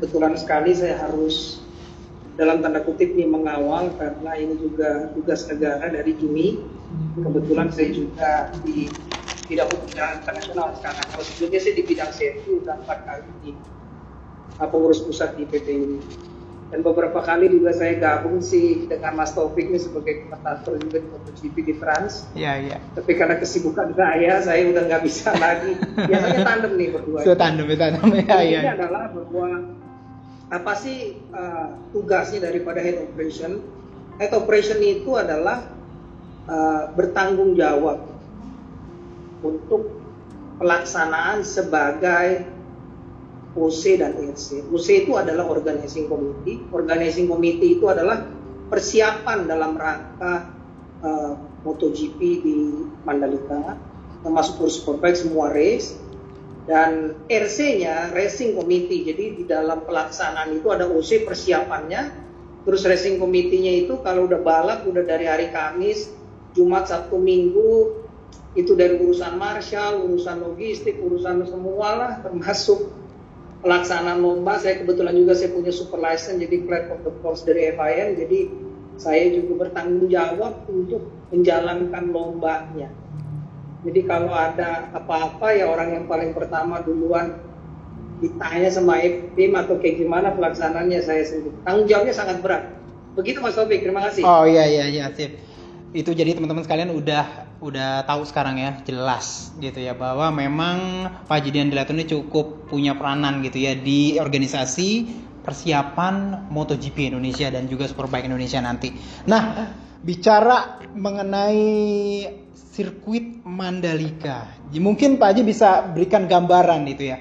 kebetulan sekali saya harus dalam tanda kutip nih mengawal karena ini juga tugas negara dari Juni. Kebetulan saya juga di bidang hubungan internasional sekarang. Kalau sebelumnya saya di bidang safety udah empat kali di pengurus pusat di PT ini. Dan beberapa kali juga saya gabung sih dengan Mas Taufik ini sebagai komentator juga di MotoGP di France. Iya, iya. Tapi karena kesibukan saya, saya udah nggak bisa lagi. Biasanya tandem nih berdua. So tandem, ya, tandem ya, Ini iya. adalah bahwa apa sih uh, tugasnya daripada head operation? Head operation itu adalah uh, bertanggung jawab untuk pelaksanaan sebagai OC dan ERC. OC itu adalah organizing committee. Organizing committee itu adalah persiapan dalam rangka uh, MotoGP di Mandalika, termasuk Superbike semua race. Dan RC-nya Racing Committee. Jadi di dalam pelaksanaan itu ada OC persiapannya. Terus Racing Committee-nya itu kalau udah balap udah dari hari Kamis, Jumat, Sabtu, Minggu itu dari urusan marshal, urusan logistik, urusan semua lah termasuk pelaksanaan lomba. Saya kebetulan juga saya punya super license jadi flat of the course dari FIM. Jadi saya juga bertanggung jawab untuk menjalankan lombanya. Jadi kalau ada apa-apa ya orang yang paling pertama duluan ditanya sama tim atau kayak gimana pelaksanaannya saya sendiri. Tanggung jawabnya sangat berat. Begitu Mas Taufik, terima kasih. Oh iya iya iya sip. Itu jadi teman-teman sekalian udah udah tahu sekarang ya jelas gitu ya bahwa memang Pak Jidian Dilato ini cukup punya peranan gitu ya di organisasi persiapan MotoGP Indonesia dan juga Superbike Indonesia nanti. Nah, bicara mengenai sirkuit Mandalika, mungkin Pak Haji bisa berikan gambaran gitu ya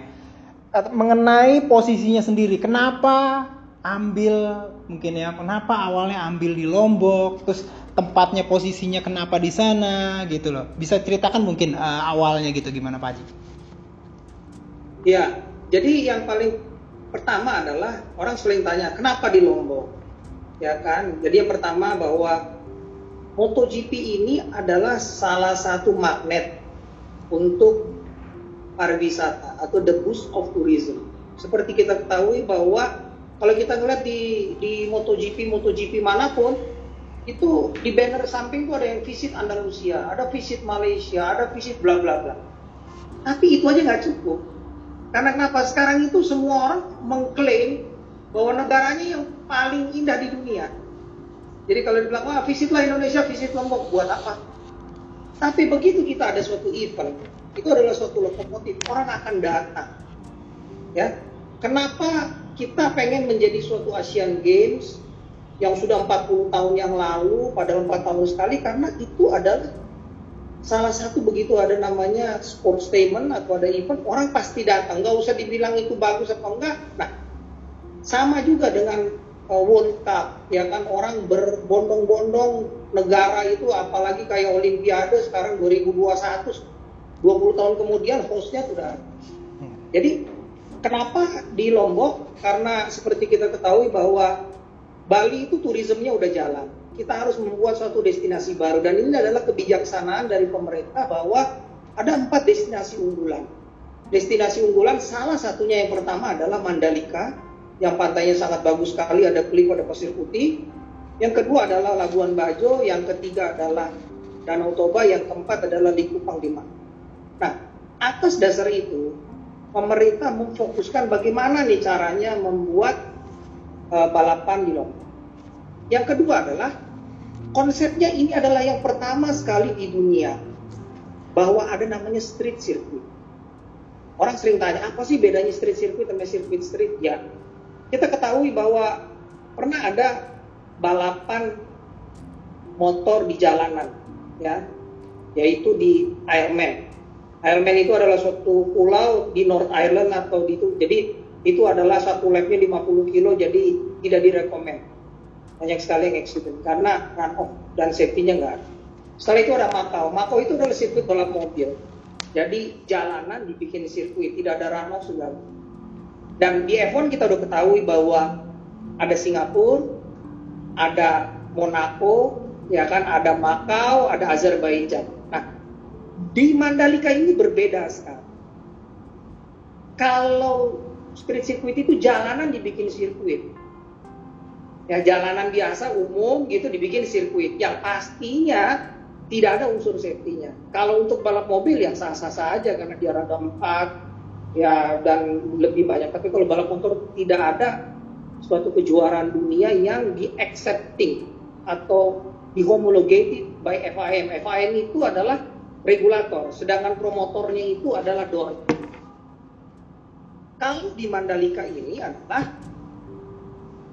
mengenai posisinya sendiri. Kenapa ambil mungkin ya kenapa awalnya ambil di Lombok terus tempatnya posisinya kenapa di sana gitu loh bisa ceritakan mungkin uh, awalnya gitu gimana Pak Haji Ya, jadi yang paling pertama adalah orang sering tanya kenapa di Lombok, ya kan? Jadi yang pertama bahwa MotoGP ini adalah salah satu magnet untuk pariwisata atau the boost of tourism. Seperti kita ketahui bahwa kalau kita ngeliat di di MotoGP MotoGP mana pun itu di banner samping tuh ada yang visit Andalusia, ada visit Malaysia, ada visit bla bla bla. Tapi itu aja nggak cukup. Karena kenapa? Sekarang itu semua orang mengklaim bahwa negaranya yang paling indah di dunia. Jadi kalau dibilang, wah visitlah Indonesia, visit Lombok, buat apa? Tapi begitu kita ada suatu event, itu adalah suatu lokomotif, orang akan datang. Ya, kenapa kita pengen menjadi suatu Asian Games yang sudah 40 tahun yang lalu, padahal 4 tahun sekali, karena itu adalah salah satu begitu ada namanya sports statement atau ada event, orang pasti datang, nggak usah dibilang itu bagus atau enggak. Nah, sama juga dengan Cup, ya kan orang berbondong-bondong negara itu, apalagi kayak Olimpiade sekarang 2021, 20 tahun kemudian hostnya sudah. ada. Jadi kenapa di Lombok? Karena seperti kita ketahui bahwa Bali itu turismenya udah jalan. Kita harus membuat suatu destinasi baru dan ini adalah kebijaksanaan dari pemerintah bahwa ada empat destinasi unggulan. Destinasi unggulan salah satunya yang pertama adalah Mandalika yang pantainya sangat bagus sekali ada klip ada pasir putih. Yang kedua adalah Labuan Bajo, yang ketiga adalah Danau Toba, yang keempat adalah Likupang di Nah, atas dasar itu pemerintah memfokuskan bagaimana nih caranya membuat uh, balapan di Lombok. Yang kedua adalah konsepnya ini adalah yang pertama sekali di dunia bahwa ada namanya street circuit. Orang sering tanya apa sih bedanya street circuit sama sirkuit street? Ya, kita ketahui bahwa pernah ada balapan motor di jalanan, ya, yaitu di Ironman. Ironman itu adalah suatu pulau di North Island atau di itu, jadi itu adalah satu lapnya 50 kilo, jadi tidak direkomend banyak sekali yang accident karena run off dan safety-nya nggak ada. Setelah itu ada Makau. Makau itu adalah sirkuit balap mobil. Jadi jalanan dibikin sirkuit, tidak ada run off segala. Dan di F1 kita udah ketahui bahwa ada Singapura, ada Monaco, ya kan, ada Makau, ada Azerbaijan. Nah, di Mandalika ini berbeda sekali. Kalau street circuit itu jalanan dibikin sirkuit. Ya jalanan biasa umum gitu dibikin sirkuit yang pastinya tidak ada unsur safety-nya. Kalau untuk balap mobil ya sah-sah saja karena dia roda empat ya dan lebih banyak. Tapi kalau balap motor tidak ada suatu kejuaraan dunia yang di accepting atau di homologated by FIM. FIM itu adalah regulator, sedangkan promotornya itu adalah DOR. Kalau di Mandalika ini adalah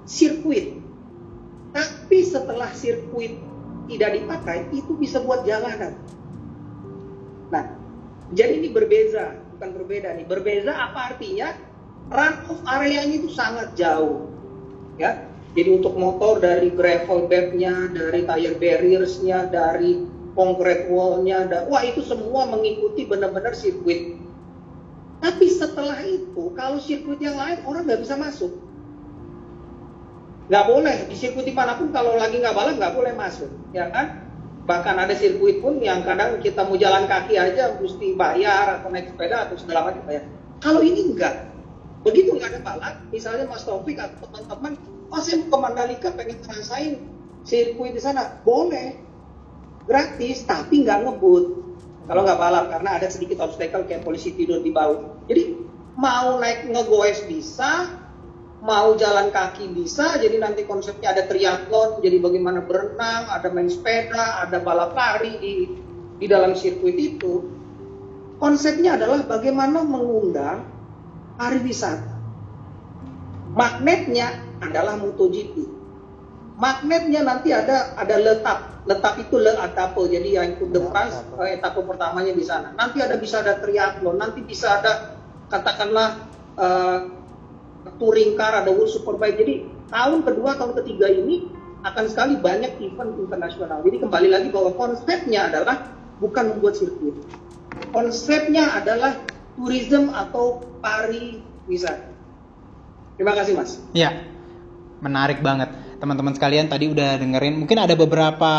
sirkuit, tapi setelah sirkuit tidak dipakai itu bisa buat jalanan. Nah, jadi ini berbeza, bukan berbeda nih. Berbeza apa artinya? Run off areanya itu sangat jauh. Ya. Jadi untuk motor dari gravel bednya, dari tire barriersnya, dari concrete wallnya, wah itu semua mengikuti benar-benar sirkuit. Tapi setelah itu, kalau sirkuit yang lain orang nggak bisa masuk nggak boleh di sirkuit di mana pun kalau lagi nggak balap nggak boleh masuk ya kan bahkan ada sirkuit pun yang kadang kita mau jalan kaki aja mesti bayar atau naik sepeda atau segala macam bayar. Kalau ini enggak begitu nggak ada balap misalnya Mas Taufik atau teman-teman oh saya mau ke Mandalika pengen ngerasain sirkuit di sana. Boleh gratis tapi nggak ngebut. Kalau nggak balap karena ada sedikit obstacle kayak polisi tidur di bawah. Jadi mau naik ngegoes bisa mau jalan kaki bisa, jadi nanti konsepnya ada triathlon, jadi bagaimana berenang, ada main sepeda, ada balap lari di di dalam sirkuit itu. Konsepnya adalah bagaimana mengundang pariwisata. Magnetnya adalah MotoGP. Magnetnya nanti ada ada letak, letak itu le etape, jadi yang ikut the France eh, etape pertamanya di sana. Nanti ada bisa ada triathlon, nanti bisa ada katakanlah uh, touring car, ada World Superbike. Jadi tahun kedua, tahun ketiga ini akan sekali banyak event internasional. Jadi kembali lagi bahwa konsepnya adalah bukan membuat sirkuit. Konsepnya adalah tourism atau pariwisata. Terima kasih Mas. Ya, menarik banget teman-teman sekalian tadi udah dengerin mungkin ada beberapa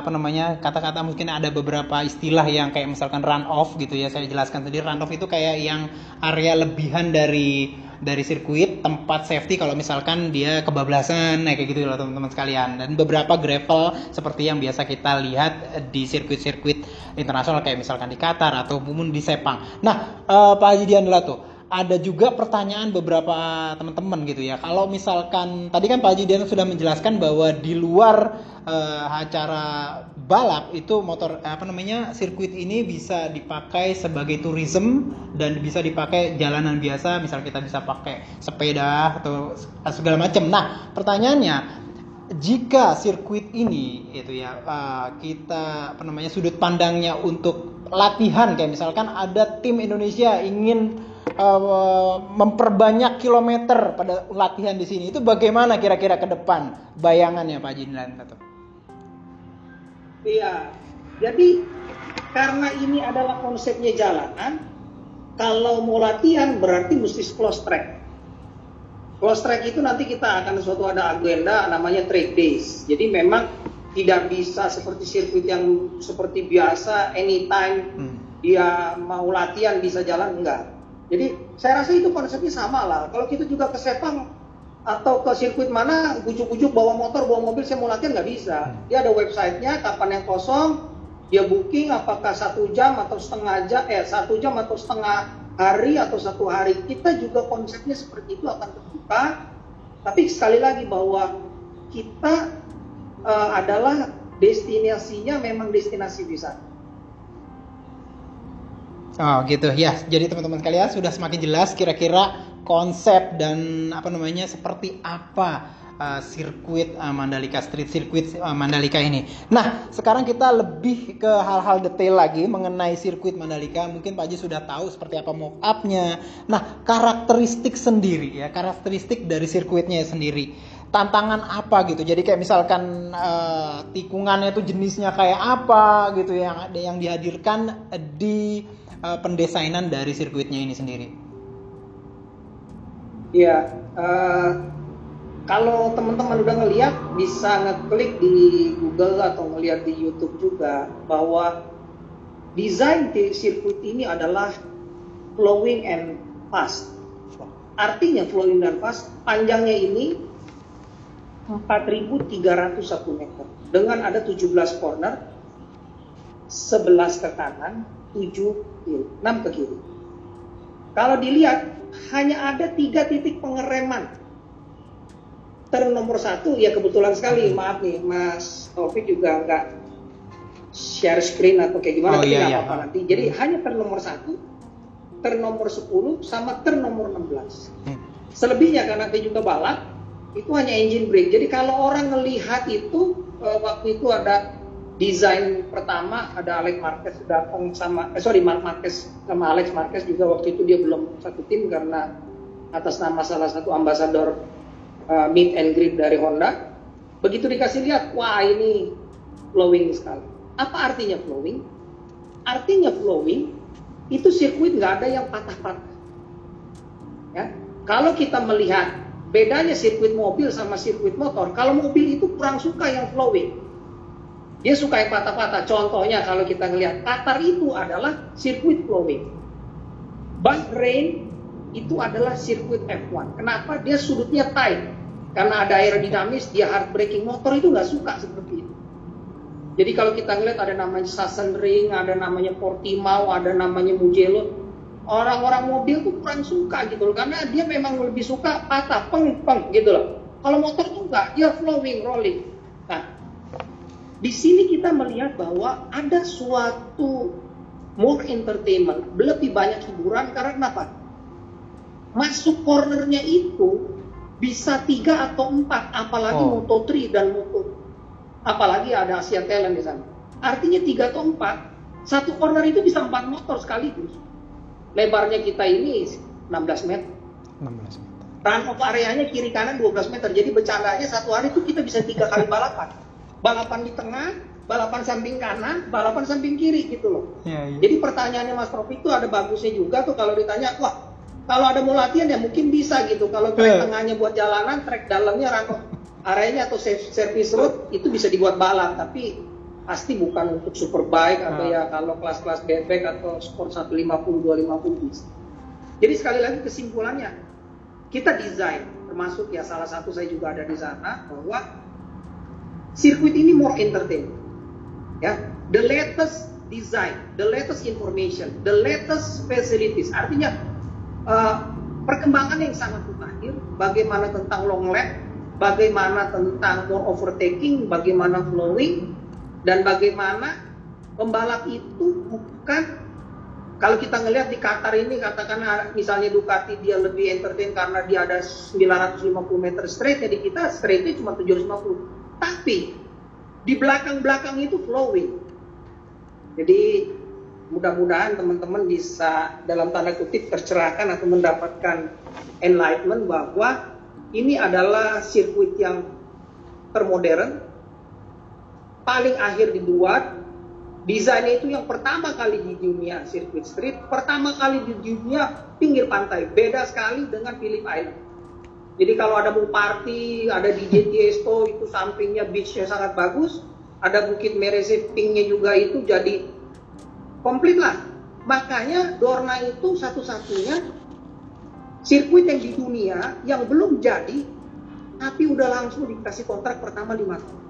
apa namanya kata-kata mungkin ada beberapa istilah yang kayak misalkan run off gitu ya saya jelaskan tadi run off itu kayak yang area lebihan dari dari sirkuit tempat safety kalau misalkan dia kebablasan nah kayak gitu loh teman-teman sekalian dan beberapa gravel seperti yang biasa kita lihat di sirkuit-sirkuit internasional kayak misalkan di Qatar atau ataupun di Sepang. Nah, uh, Pak Haji Dian tuh ada juga pertanyaan beberapa teman-teman gitu ya. Kalau misalkan tadi kan Pak Haji Dian sudah menjelaskan bahwa di luar uh, acara balap itu motor apa namanya sirkuit ini bisa dipakai sebagai tourism dan bisa dipakai jalanan biasa. Misal kita bisa pakai sepeda atau segala macam. Nah pertanyaannya jika sirkuit ini itu ya uh, kita apa namanya sudut pandangnya untuk latihan kayak misalkan ada tim Indonesia ingin uh, memperbanyak kilometer pada latihan di sini itu bagaimana kira-kira ke depan? Bayangannya Pak Jinlan atau Iya. Jadi karena ini adalah konsepnya jalanan, kalau mau latihan berarti mesti close track. Close track itu nanti kita akan suatu ada agenda namanya track days. Jadi memang tidak bisa seperti sirkuit yang seperti biasa anytime hmm. dia mau latihan bisa jalan enggak. Jadi saya rasa itu konsepnya sama lah. Kalau kita juga ke Sepang atau ke sirkuit mana ujuk-ujuk bawa motor bawa mobil saya mau latihan nggak bisa hmm. dia ada websitenya kapan yang kosong dia booking apakah satu jam atau setengah jam eh satu jam atau setengah hari atau satu hari kita juga konsepnya seperti itu akan terbuka tapi sekali lagi bahwa kita uh, adalah destinasinya memang destinasi wisata Oh gitu ya. Jadi teman-teman sekalian sudah semakin jelas kira-kira konsep dan apa namanya seperti apa uh, sirkuit uh, Mandalika Street Circuit uh, Mandalika ini. Nah, sekarang kita lebih ke hal-hal detail lagi mengenai sirkuit Mandalika. Mungkin Pak Haji sudah tahu seperti apa mock up-nya. Nah, karakteristik sendiri ya, karakteristik dari sirkuitnya sendiri. Tantangan apa gitu. Jadi kayak misalkan uh, tikungannya itu jenisnya kayak apa gitu yang yang dihadirkan di uh, pendesainan dari sirkuitnya ini sendiri. Iya, uh, kalau teman-teman udah ngeliat bisa ngeklik di Google atau ngeliat di YouTube juga bahwa desain di sirkuit ini adalah flowing and fast. Artinya flowing dan fast panjangnya ini 4.301 meter dengan ada 17 corner, 11 ke kanan, 7 kiri, 6 ke kiri. Kalau dilihat hanya ada tiga titik pengereman. Turn nomor satu ya kebetulan sekali, maaf nih Mas Taufik juga nggak share screen atau kayak gimana, Oh, tapi iya, iya. apa-apa nanti. Jadi hanya turn nomor satu, turn nomor 10 sama turn nomor 16. Hmm. Selebihnya karena dia juga balap, itu hanya engine brake. Jadi kalau orang ngelihat itu eh, waktu itu ada desain pertama ada Alex Marquez datang sama eh, sorry Mark Marquez sama Alex Marquez juga waktu itu dia belum satu tim karena atas nama salah satu ambasador eh, meet and greet dari Honda. Begitu dikasih lihat, wah ini flowing sekali. Apa artinya flowing? Artinya flowing itu sirkuit nggak ada yang patah-patah. Ya, kalau kita melihat bedanya sirkuit mobil sama sirkuit motor, kalau mobil itu kurang suka yang flowing. Dia suka yang patah-patah. Contohnya kalau kita ngelihat Qatar itu adalah sirkuit flowing. Bahrain itu adalah sirkuit F1. Kenapa? Dia sudutnya tight. Karena ada aerodinamis, dia hard braking motor itu nggak suka seperti itu. Jadi kalau kita ngelihat ada namanya Sachsenring, ada namanya Portimao, ada namanya Mugello, orang-orang mobil tuh kurang suka gitu loh, karena dia memang lebih suka patah, peng, peng gitu loh. Kalau motor tuh enggak, dia flowing, rolling. Di sini kita melihat bahwa ada suatu more entertainment, lebih banyak hiburan karena kenapa? Masuk cornernya itu bisa tiga atau empat, apalagi Oh. Moto3 dan Moto apalagi ada Asia Talent di sana. Artinya tiga atau empat, satu corner itu bisa empat motor sekaligus. Lebarnya kita ini 16 meter. 16 meter. Run off areanya kiri kanan 12 meter. Jadi bercandanya satu hari itu kita bisa tiga kali balapan. Balapan di tengah, balapan samping kanan, balapan samping kiri gitu loh. Iya, iya. Jadi pertanyaannya Mas Prof itu ada bagusnya juga tuh kalau ditanya, wah kalau ada mau latihan ya mungkin bisa gitu. Kalau track Eh. tengahnya buat jalanan, track dalamnya rangkop areanya atau ser- service road itu bisa dibuat balap. Tapi pasti bukan untuk superbike atau Ah. ya kalau kelas-kelas bebek atau sport 150, 250 bisa. Jadi sekali lagi kesimpulannya, kita desain termasuk ya salah satu saya juga ada di sana bahwa sirkuit ini more entertainment. Ya the latest design the latest information the latest facilities. Artinya eh, perkembangan yang sangat mutakhir bagaimana tentang long lap bagaimana tentang more overtaking bagaimana flowing dan bagaimana pembalap itu bukan kalau kita ngelihat di Qatar ini katakanlah misalnya Ducati dia lebih entertain karena dia ada 950 meter straight jadi kita straightnya cuma 750 tapi di belakang-belakang itu flowing. Jadi mudah-mudahan teman-teman bisa dalam tanda kutip tercerahkan atau mendapatkan enlightenment bahwa ini adalah sirkuit yang termodern paling akhir dibuat. Desainnya itu yang pertama kali di dunia sirkuit street pertama kali di dunia pinggir pantai. Beda sekali dengan Phillip Island jadi kalau ada mau party ada DJ Tiesto itu sampingnya beachnya sangat bagus ada Bukit Meresi pinknya juga itu jadi komplit lah makanya Dorna itu satu-satunya sirkuit yang di dunia yang belum jadi tapi udah langsung dikasih kontrak pertama 5 tahun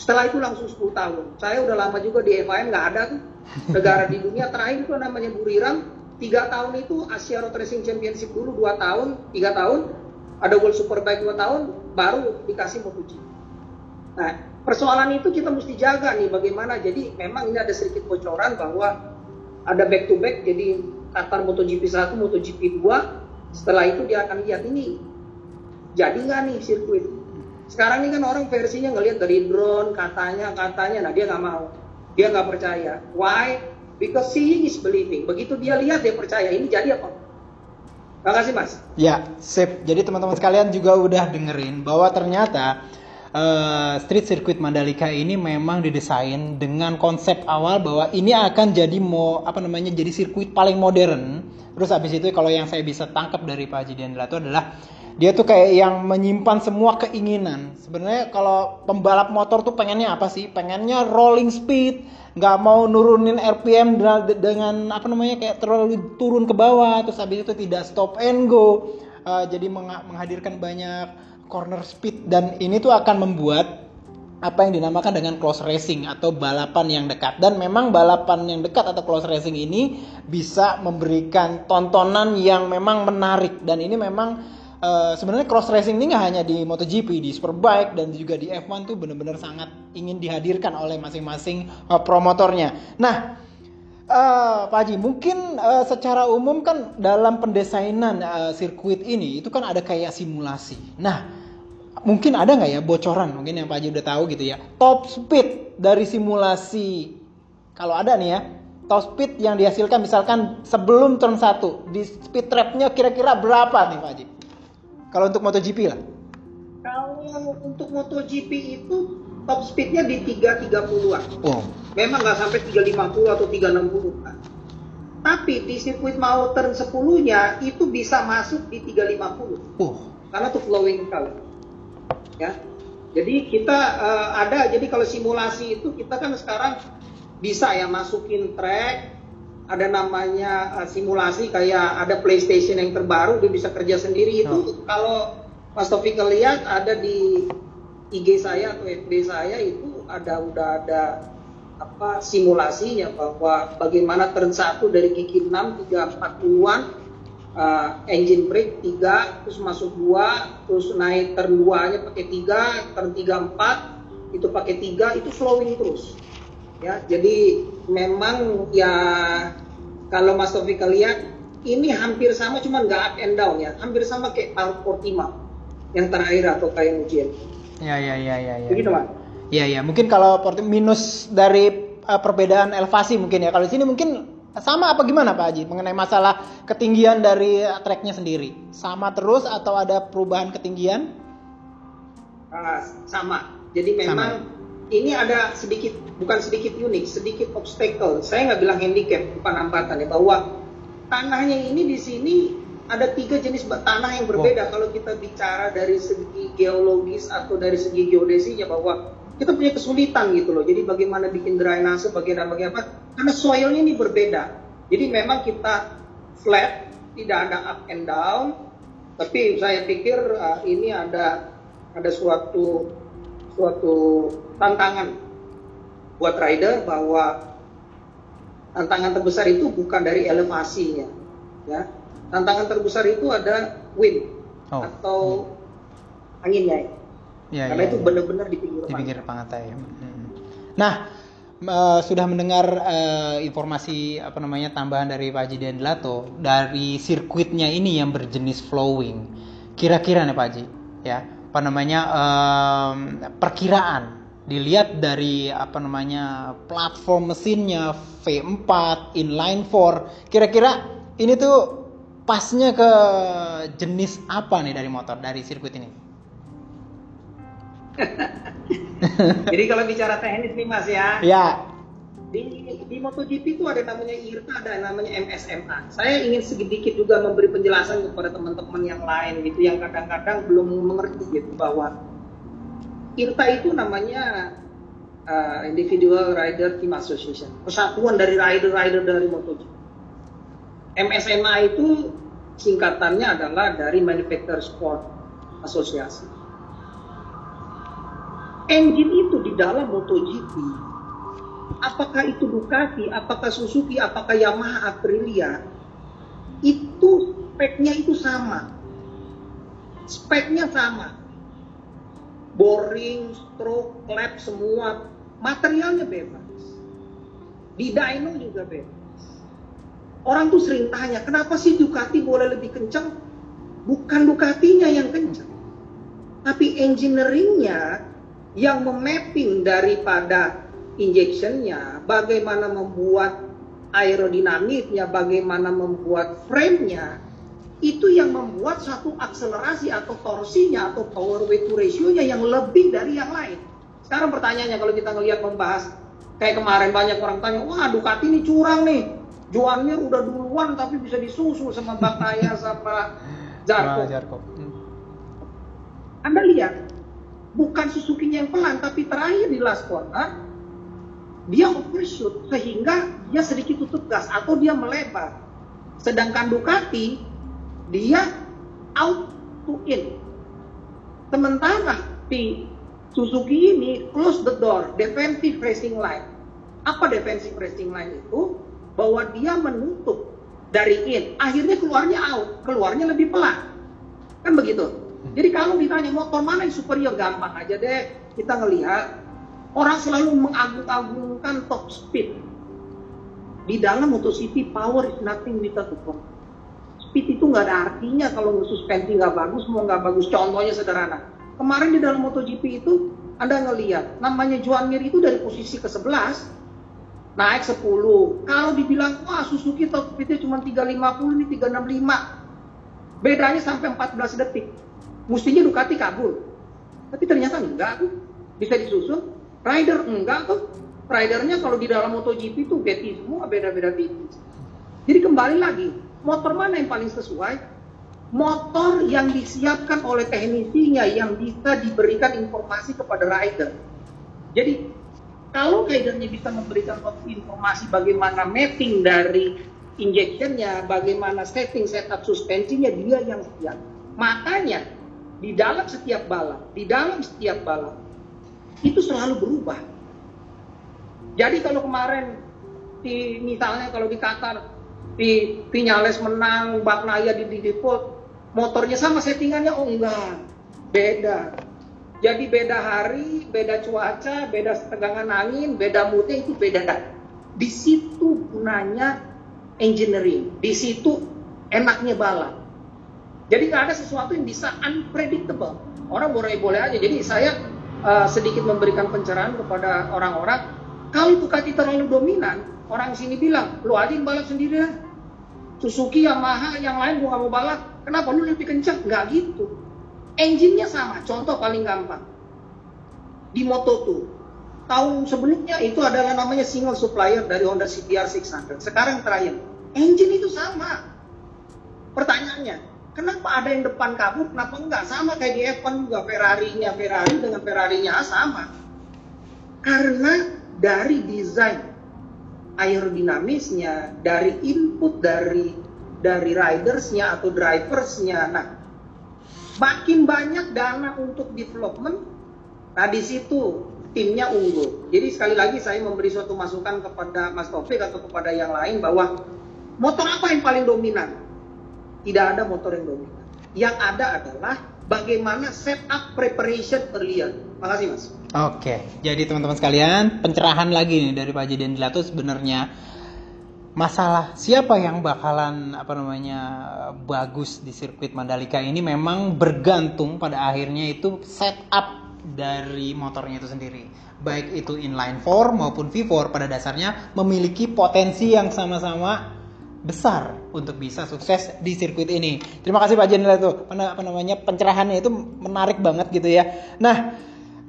setelah itu langsung 10 tahun. Saya udah lama juga di FIM nggak ada tuh. Negara di dunia terakhir itu namanya Buriram. Tiga tahun itu Asia Road Racing Championship dulu dua tahun, tiga tahun. Ada World Superbike dua tahun, baru dikasih MotoGP. Nah, persoalan itu kita mesti jaga nih bagaimana. Jadi memang ini ada sedikit bocoran bahwa ada back to back. Jadi Qatar MotoGP 1, MotoGP 2. Setelah itu dia akan lihat ini jadi nggak nih sirkuit sekarang ini kan orang versinya ngelihat dari drone katanya katanya nah dia nggak mau dia nggak percaya why because seeing is believing begitu dia lihat dia percaya ini jadi apa Terima kasih mas Ya, sip. Jadi teman-teman sekalian juga udah dengerin bahwa ternyata uh, street circuit Mandalika ini memang didesain dengan konsep awal bahwa ini akan jadi mau apa namanya jadi sirkuit paling modern. Terus habis itu kalau yang saya bisa tangkap dari Pak Haji Diandra itu adalah dia tuh kayak yang menyimpan semua keinginan. Sebenarnya kalau pembalap motor tuh pengennya apa sih? Pengennya rolling speed, nggak mau nurunin RPM dengan apa namanya kayak terlalu turun ke bawah. Terus habis itu tidak stop and go. Uh, jadi menghadirkan banyak corner speed dan ini tuh akan membuat apa yang dinamakan dengan close racing atau balapan yang dekat dan memang balapan yang dekat atau close racing ini bisa memberikan tontonan yang memang menarik dan ini memang uh, sebenarnya cross racing ini nggak hanya di MotoGP di Superbike dan juga di F1 tuh benar-benar sangat ingin dihadirkan oleh masing-masing uh, promotornya. Nah, uh, Pak Haji, mungkin uh, secara umum kan dalam pendesainan uh, sirkuit ini itu kan ada kayak simulasi. Nah, mungkin ada nggak ya bocoran mungkin yang Pak Haji udah tahu gitu ya top speed dari simulasi kalau ada nih ya top speed yang dihasilkan misalkan sebelum turn 1 di speed trapnya kira-kira berapa nih Pak Haji kalau untuk MotoGP lah kalau untuk MotoGP itu top speednya di 330-an oh. memang nggak sampai 350 atau 360 kan tapi di sirkuit mau turn 10 nya itu bisa masuk di 350 oh. karena tuh flowing kali ya. Jadi kita uh, ada jadi kalau simulasi itu kita kan sekarang bisa ya masukin track ada namanya uh, simulasi kayak ada PlayStation yang terbaru dia bisa kerja sendiri itu oh. kalau Mas Taufik lihat ada di IG saya atau FB saya itu ada udah ada apa simulasinya bahwa bagaimana turn 1 dari gigi 6 3 40-an uh, engine brake 3 terus masuk 2 terus naik turn 2 nya pakai 3 turn 3 4 itu pakai 3 itu flowing terus ya jadi memang ya kalau Mas Taufik lihat ini hampir sama cuma nggak up and down ya hampir sama kayak Portima yang terakhir atau kayak ujian ya ya ya ya ya begitu mas ya ya mungkin kalau minus dari uh, perbedaan elevasi mungkin ya kalau di sini mungkin sama apa gimana Pak Haji mengenai masalah ketinggian dari treknya sendiri? Sama terus atau ada perubahan ketinggian? Uh, sama. Jadi memang sama. Ini ada sedikit bukan sedikit unik, sedikit obstacle. Saya nggak bilang handicap, bukan hambatan ya bahwa tanahnya ini di sini ada tiga jenis tanah yang berbeda. Wow. Kalau kita bicara dari segi geologis atau dari segi geodesinya bahwa kita punya kesulitan gitu loh. Jadi bagaimana bikin drainase, bagaimana bagaimana karena soilnya ini berbeda. Jadi memang kita flat, tidak ada up and down. Tapi saya pikir uh, ini ada ada suatu suatu tantangan buat rider bahwa tantangan terbesar itu bukan dari elevasinya, ya. Tantangan terbesar itu ada wind oh. atau anginnya. Ya Ya, Karena ya, itu ya. benar-benar di pinggir di pinggir pantai. Hmm. Nah, uh, sudah mendengar uh, informasi apa namanya tambahan dari Pak Haji Dendlato dari sirkuitnya ini yang berjenis flowing. Kira-kira nih Pak Haji, ya apa namanya um, perkiraan dilihat dari apa namanya platform mesinnya V4 inline 4 kira-kira ini tuh pasnya ke jenis apa nih dari motor dari sirkuit ini Jadi kalau bicara teknis nih Mas ya. Ya. Di, di MotoGP itu ada namanya IRTA, ada namanya MSMA. Saya ingin sedikit juga memberi penjelasan kepada teman-teman yang lain gitu yang kadang-kadang belum mengerti gitu bahwa IRTA itu namanya uh, Individual Rider Team Association, persatuan dari rider-rider dari MotoGP. MSMA itu singkatannya adalah dari Manufacturer Sport Association engine itu di dalam MotoGP apakah itu Ducati, apakah Suzuki, apakah Yamaha, Aprilia? Itu speknya itu sama. Speknya sama. Boring, stroke, clap semua. Materialnya bebas. Di dyno juga bebas. Orang tuh sering tanya kenapa sih Ducati boleh lebih kencang bukan Ducatinya yang kencang tapi engineeringnya yang memapping daripada injectionnya, bagaimana membuat aerodinamiknya, bagaimana membuat frame-nya, itu yang membuat satu akselerasi atau torsinya atau power weight to ratio-nya yang lebih dari yang lain. Sekarang pertanyaannya kalau kita ngelihat membahas kayak kemarin banyak orang tanya, wah Ducati ini curang nih, jualnya udah duluan tapi bisa disusul sama Bakaya sama Zarko. Zarko. Hmm. Anda lihat, bukan Suzuki-nya yang pelan, tapi terakhir di last corner dia overshoot sehingga dia sedikit tutup gas atau dia melebar. Sedangkan Ducati dia out to in. Sementara di Suzuki ini close the door, defensive racing line. Apa defensive racing line itu? Bahwa dia menutup dari in, akhirnya keluarnya out, keluarnya lebih pelan. Kan begitu. Jadi kalau ditanya motor mana yang superior gampang aja deh kita ngelihat orang selalu mengagung-agungkan top speed. Di dalam MotoGP power is nothing without the speed itu nggak ada artinya kalau suspensi nggak bagus mau nggak bagus. Contohnya sederhana. Kemarin di dalam MotoGP itu anda ngelihat namanya Juan Mir itu dari posisi ke 11 naik 10 kalau dibilang wah Suzuki top speednya cuma 350 ini 365 bedanya sampai 14 detik. Mestinya Ducati kabur. Tapi ternyata enggak bisa disusun rider enggak tuh ridernya kalau di dalam MotoGP itu beti semua beda-beda tipis jadi kembali lagi motor mana yang paling sesuai? Motor yang disiapkan oleh teknisinya yang bisa diberikan informasi kepada rider. Jadi kalau ridernya bisa memberikan informasi bagaimana mapping dari injectionnya, bagaimana setting setup suspensinya, dia yang siap. Makanya di dalam setiap balap, di dalam setiap balap itu selalu berubah. Jadi kalau kemarin di misalnya kalau di Qatar di Vinyales menang, Baknaya di Didipot, motornya sama settingannya oh enggak, beda. Jadi beda hari, beda cuaca, beda tegangan angin, beda moodnya itu beda. Di situ gunanya engineering, di situ enaknya balap. Jadi nggak ada sesuatu yang bisa unpredictable. Orang boleh-boleh aja. Jadi saya uh, sedikit memberikan pencerahan kepada orang-orang. Kalau Ducati terlalu dominan, orang sini bilang, lu aja yang balap sendiri ya. Suzuki, Yamaha, yang lain gua gak mau balap. Kenapa lu lebih kencang? Nggak gitu. Engine-nya sama. Contoh paling gampang. Di Moto2. Tahun sebelumnya itu adalah namanya single supplier dari Honda CBR 600. Sekarang terakhir. Engine itu sama. Pertanyaannya, kenapa ada yang depan kabur, kenapa enggak? Sama kayak di F1 juga, Ferrari-nya Ferrari dengan Ferrari-nya sama. Karena dari desain aerodinamisnya, dari input dari dari ridersnya atau driversnya. Nah, makin banyak dana untuk development, nah di situ timnya unggul. Jadi sekali lagi saya memberi suatu masukan kepada Mas Taufik atau kepada yang lain bahwa motor apa yang paling dominan? Tidak ada motor yang dominan. Yang ada adalah bagaimana setup preparation earlier. Makasih Mas. Oke, jadi teman-teman sekalian, pencerahan lagi nih dari Pak Jidan Dilatus sebenarnya masalah siapa yang bakalan apa namanya bagus di sirkuit Mandalika ini memang bergantung pada akhirnya itu setup dari motornya itu sendiri. Baik itu inline 4 maupun V4 pada dasarnya memiliki potensi yang sama-sama besar untuk bisa sukses di sirkuit ini. Terima kasih Pak Jenderal itu apa namanya pencerahannya itu menarik banget gitu ya. Nah,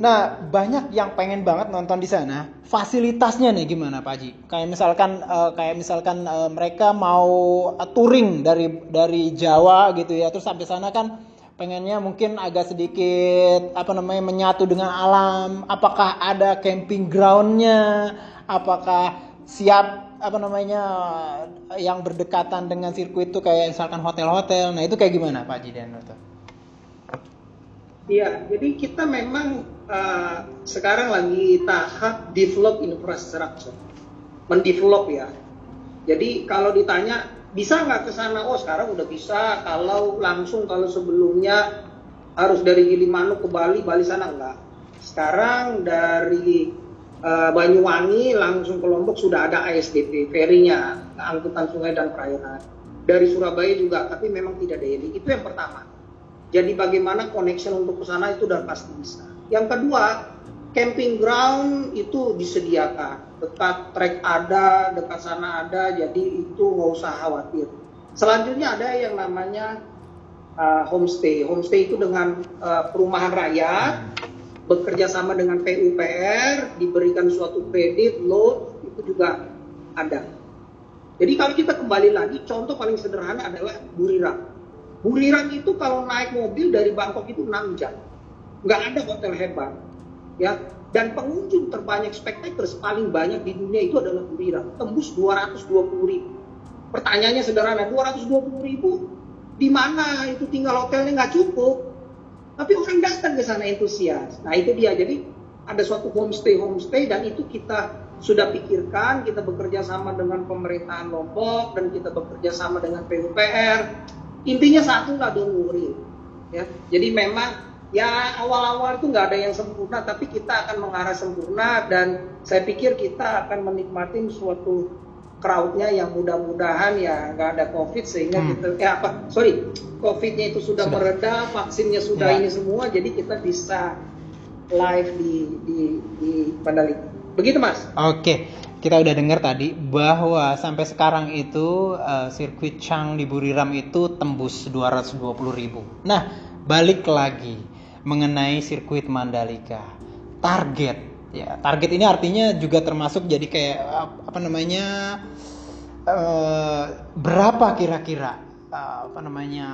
Nah, banyak yang pengen banget nonton di sana. Fasilitasnya nih gimana Pak Haji? Kayak misalkan uh, kayak misalkan uh, mereka mau uh, touring dari dari Jawa gitu ya. Terus sampai sana kan pengennya mungkin agak sedikit apa namanya menyatu dengan alam. Apakah ada camping groundnya? Apakah siap apa namanya yang berdekatan dengan sirkuit itu kayak misalkan hotel-hotel. Nah, itu kayak gimana Pak Haji dan Iya, jadi kita memang uh, sekarang lagi tahap develop infrastructure, mendevelop ya. Jadi kalau ditanya bisa nggak ke sana? Oh sekarang udah bisa. Kalau langsung kalau sebelumnya harus dari Gilimanuk ke Bali, Bali sana enggak. Sekarang dari uh, Banyuwangi langsung ke Lombok sudah ada ASDP, ferinya, angkutan sungai dan perairan. Dari Surabaya juga, tapi memang tidak daily. Itu yang pertama. Jadi bagaimana connection untuk ke sana itu udah pasti bisa. Yang kedua, camping ground itu disediakan. Dekat trek ada, dekat sana ada, jadi itu nggak usah khawatir. Selanjutnya ada yang namanya uh, homestay. Homestay itu dengan uh, perumahan rakyat, bekerja sama dengan PUPR, diberikan suatu kredit, loan, itu juga ada. Jadi kalau kita kembali lagi, contoh paling sederhana adalah Buriram. Buriram itu kalau naik mobil dari Bangkok itu 6 jam. Nggak ada hotel hebat. Ya, dan pengunjung terbanyak spectators paling banyak di dunia itu adalah Buriram. Tembus 220 ribu. Pertanyaannya sederhana, 220 ribu di mana itu tinggal hotelnya nggak cukup. Tapi orang datang ke sana entusias. Nah itu dia. Jadi ada suatu homestay homestay dan itu kita sudah pikirkan. Kita bekerja sama dengan pemerintahan Lombok dan kita bekerja sama dengan PUPR. Intinya satu lah worry. Ya. Jadi memang ya awal-awal itu nggak ada yang sempurna, tapi kita akan mengarah sempurna dan saya pikir kita akan menikmati suatu crowdnya yang mudah-mudahan ya nggak ada covid sehingga hmm. kita eh apa sorry covidnya itu sudah, sudah. mereda vaksinnya sudah ya. ini semua jadi kita bisa live di di di Mandalika begitu mas oke kita udah dengar tadi bahwa sampai sekarang itu uh, sirkuit Chang di Buriram itu tembus 220 ribu nah balik lagi mengenai sirkuit Mandalika target ya target ini artinya juga termasuk jadi kayak apa namanya uh, berapa kira-kira uh, apa namanya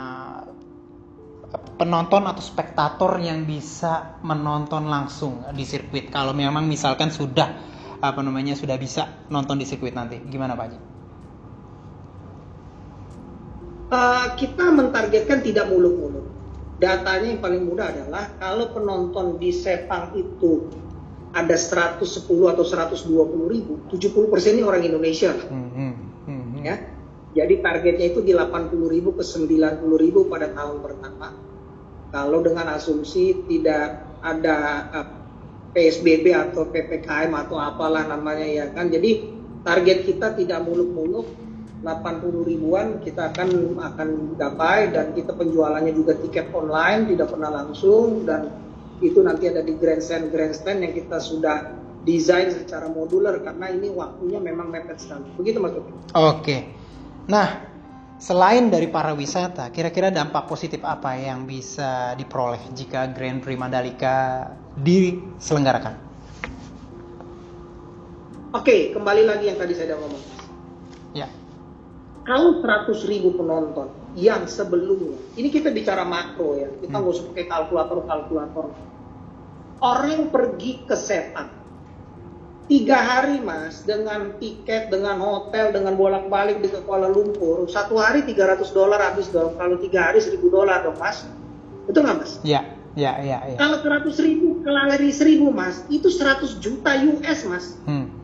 penonton atau spektator yang bisa menonton langsung di sirkuit kalau memang misalkan sudah apa namanya sudah bisa nonton di sirkuit nanti gimana Pak Haji? Uh, kita mentargetkan tidak muluk-muluk. Datanya yang paling mudah adalah kalau penonton di Sepang itu ada 110 atau 120 ribu, 70 persen ini orang Indonesia. Hmm, hmm, hmm. Ya, jadi targetnya itu di 80 ribu ke 90 ribu pada tahun pertama. Kalau dengan asumsi tidak ada uh, eh, PSBB atau PPKM atau apalah namanya ya kan. Jadi target kita tidak muluk-muluk 80 ribuan kita akan akan gapai dan kita penjualannya juga tiket online tidak pernah langsung dan itu nanti ada di grandstand grandstand yang kita sudah desain secara modular karena ini waktunya memang mepet sekali. Begitu Mas Oke. Oke. Nah, selain dari para wisata, kira-kira dampak positif apa yang bisa diperoleh jika Grand Prix Mandalika diselenggarakan? Oke, kembali lagi yang tadi saya ngomong. Ya. Kalau 100 ribu penonton yang sebelumnya, ini kita bicara makro ya, kita hmm. nggak hmm. usah pakai kalkulator-kalkulator. Orang pergi ke setan, tiga hari mas, dengan tiket, dengan hotel, dengan bolak-balik di Kuala Lumpur, satu hari 300 dolar habis dong, kalau tiga hari 1000 dolar dong mas, betul nggak mas? Ya, ya, ya. ya. Kalau 100 ribu ke lari 1000 mas, itu 100 juta US mas. Hmm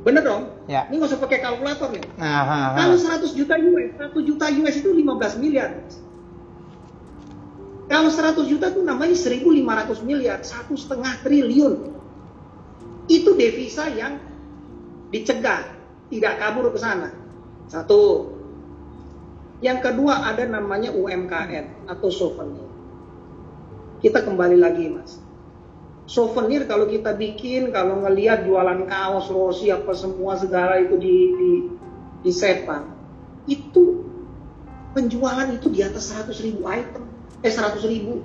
Bener dong? Ya. Ini nggak usah pakai kalkulator nih. Aha, Kalau 100 juta US, 1 juta US itu 15 miliar. Kalau 100 juta itu namanya 1.500 miliar, satu setengah triliun. Itu devisa yang dicegah, tidak kabur ke sana. Satu. Yang kedua ada namanya UMKM atau souvenir. Kita kembali lagi mas souvenir kalau kita bikin kalau ngelihat jualan kaos rosi apa semua segala itu di di di Sepang itu penjualan itu di atas 100 ribu item eh 100 ribu.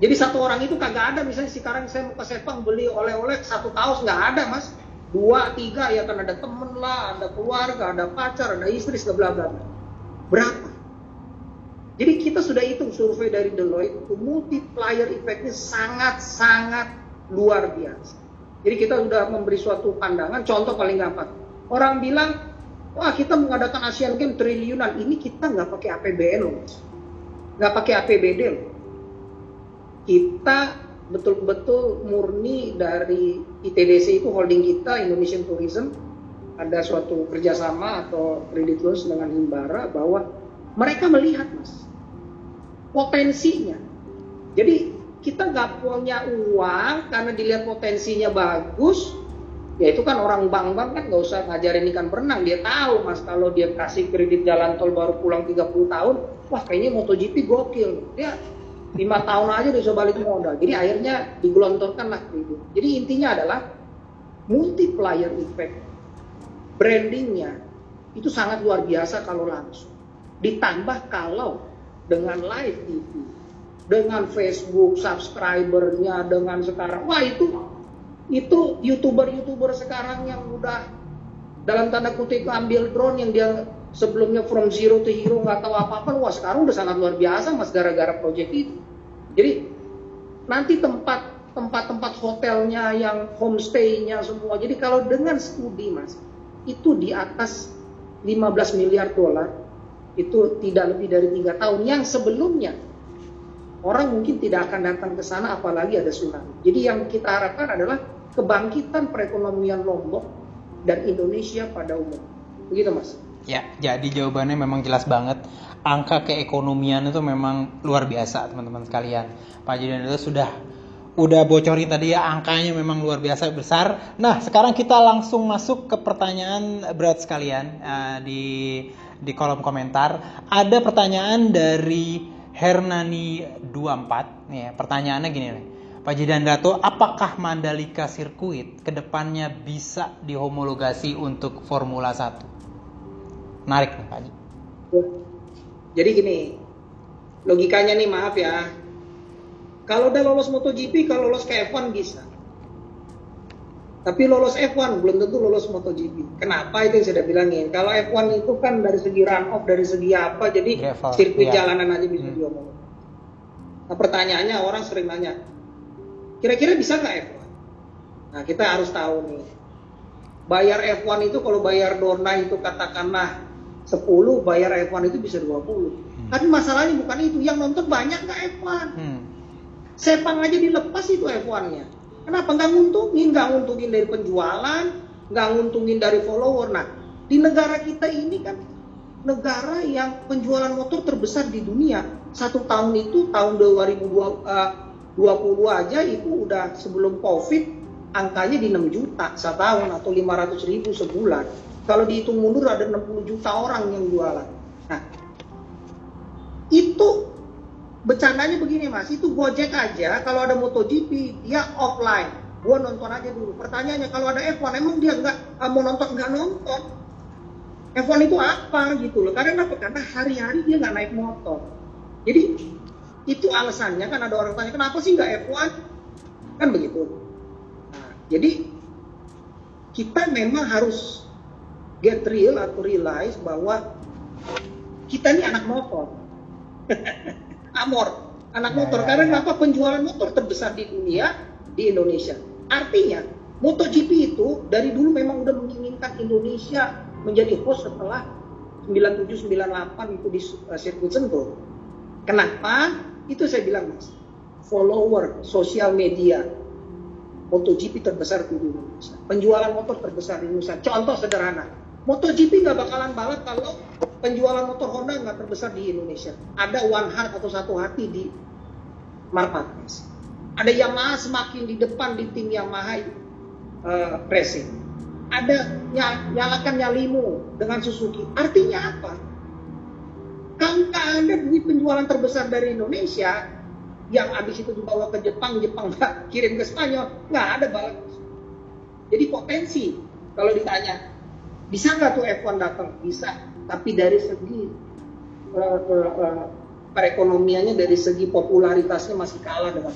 Jadi satu orang itu kagak ada. Misalnya sekarang saya mau ke Sepang beli oleh-oleh satu kaos nggak ada mas. Dua tiga ya kan ada temen lah ada keluarga ada pacar ada istri segala bla berapa? Jadi kita sudah hitung survei dari Deloitte, multiplier effect sangat-sangat luar biasa. Jadi kita sudah memberi suatu pandangan, contoh paling gampang. Orang bilang, wah kita mengadakan Asian Games triliunan, ini kita nggak pakai APBN loh, nggak pakai APBD loh. Kita betul-betul murni dari ITDC itu holding kita Indonesian Tourism ada suatu kerjasama atau kredit loans dengan Himbara bahwa mereka melihat mas potensinya. Jadi kita nggak punya uang karena dilihat potensinya bagus, ya itu kan orang bank-bank kan nggak usah ngajarin ikan berenang, dia tahu mas kalau dia kasih kredit jalan tol baru pulang 30 tahun, wah kayaknya MotoGP gokil, dia lima tahun aja udah bisa balik modal. Jadi akhirnya digelontorkan lah kredit. Jadi intinya adalah multiplier effect, brandingnya itu sangat luar biasa kalau langsung. Ditambah kalau dengan live TV, dengan Facebook subscribernya, dengan sekarang, wah itu itu youtuber-youtuber sekarang yang udah dalam tanda kutip ambil drone yang dia sebelumnya from zero to hero nggak tahu apa-apa, wah sekarang udah sangat luar biasa mas gara-gara project itu. Jadi nanti tempat tempat-tempat hotelnya yang homestay-nya semua. Jadi kalau dengan studi mas, itu di atas 15 miliar dolar, itu tidak lebih dari tiga tahun. Yang sebelumnya orang mungkin tidak akan datang ke sana apalagi ada tsunami. Jadi yang kita harapkan adalah kebangkitan perekonomian Lombok dan Indonesia pada umum. Begitu mas. Ya, jadi jawabannya memang jelas banget. Angka keekonomian itu memang luar biasa teman-teman sekalian. Pak itu sudah udah bocorin tadi ya angkanya memang luar biasa besar. Nah sekarang kita langsung masuk ke pertanyaan berat sekalian uh, di di kolom komentar. Ada pertanyaan dari Hernani 24 nih. Ya, pertanyaannya gini nih. Pak Jidandato, apakah Mandalika Sirkuit ke depannya bisa dihomologasi untuk Formula 1? Menarik nih Pak. Jadi gini, logikanya nih maaf ya, kalau udah lolos MotoGP, kalau lolos ke F1 bisa. Tapi lolos F1 belum tentu lolos MotoGP. Kenapa itu yang saya bilangin? Kalau F1 itu kan dari segi run off, dari segi apa, jadi sirkuit iya. jalanan aja bisa hmm. diomongin. Nah pertanyaannya orang sering nanya, kira-kira bisa nggak F1? Nah kita harus tahu nih, bayar F1 itu kalau bayar dona itu katakanlah 10, bayar F1 itu bisa 20. Hmm. Tapi masalahnya bukan itu, yang nonton banyak nggak F1? Hmm. Sepang aja dilepas itu F1-nya. Kenapa nggak nguntungin? Nggak nguntungin dari penjualan, nggak nguntungin dari follower. Nah, di negara kita ini kan negara yang penjualan motor terbesar di dunia. Satu tahun itu tahun 2020 uh, aja itu udah sebelum COVID angkanya di 6 juta setahun atau 500 ribu sebulan. Kalau dihitung mundur ada 60 juta orang yang jualan. Nah, itu Bercandanya begini mas, itu Gojek aja kalau ada MotoGP dia offline. Gua nonton aja dulu. Pertanyaannya kalau ada F1 emang dia nggak mau nonton nggak nonton? F1 itu apa gitu loh? Karena apa? Karena hari-hari dia nggak naik motor. Jadi itu alasannya kan ada orang tanya kenapa sih nggak F1? Kan begitu. Nah, jadi kita memang harus get real atau realize bahwa kita ini anak motor. Amor, anak ya, motor. Ya, Karena ya. kenapa penjualan motor terbesar di dunia di Indonesia? Artinya MotoGP itu dari dulu memang udah menginginkan Indonesia menjadi host setelah 9798 itu di uh, sirkuit Sentul. Kenapa? Itu saya bilang mas, follower sosial media MotoGP terbesar di Indonesia. Penjualan motor terbesar di Indonesia. Contoh sederhana, MotoGP nggak bakalan balap kalau penjualan motor Honda nggak terbesar di Indonesia. Ada one heart atau satu hati di Marquez. Ada Yamaha semakin di depan di tim Yamaha uh, racing. Ada ny nyalakan nyalimu dengan Suzuki. Artinya apa? Nggak ada duit penjualan terbesar dari Indonesia, yang habis itu dibawa ke Jepang, Jepang kirim ke Spanyol, nggak ada balap. Jadi potensi kalau ditanya bisa nggak tuh F1 datang? Bisa. Tapi dari segi uh, uh, uh, perekonomiannya, dari segi popularitasnya masih kalah dengan.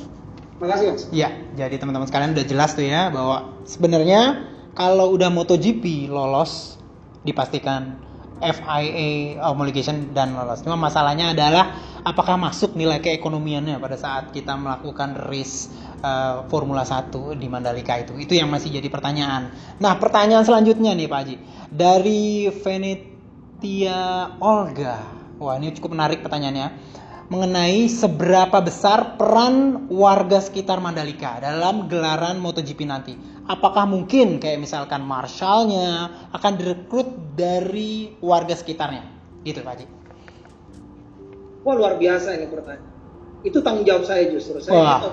Makasih mas. Iya, jadi teman-teman sekalian udah jelas tuh ya bahwa sebenarnya kalau udah MotoGP lolos dipastikan FIA homologation dan lolos. Cuma masalahnya adalah apakah masuk nilai keekonomiannya pada saat kita melakukan race uh, Formula 1 di Mandalika itu. Itu yang masih jadi pertanyaan. Nah, pertanyaan selanjutnya nih Pak Haji dari Venetia Olga. Wah, ini cukup menarik pertanyaannya. Mengenai seberapa besar peran warga sekitar Mandalika dalam gelaran MotoGP nanti. Apakah mungkin kayak misalkan marshallnya akan direkrut dari warga sekitarnya? Gitu Pak Haji. Wah luar biasa ini pertanyaan. Itu tanggung jawab saya justru. Saya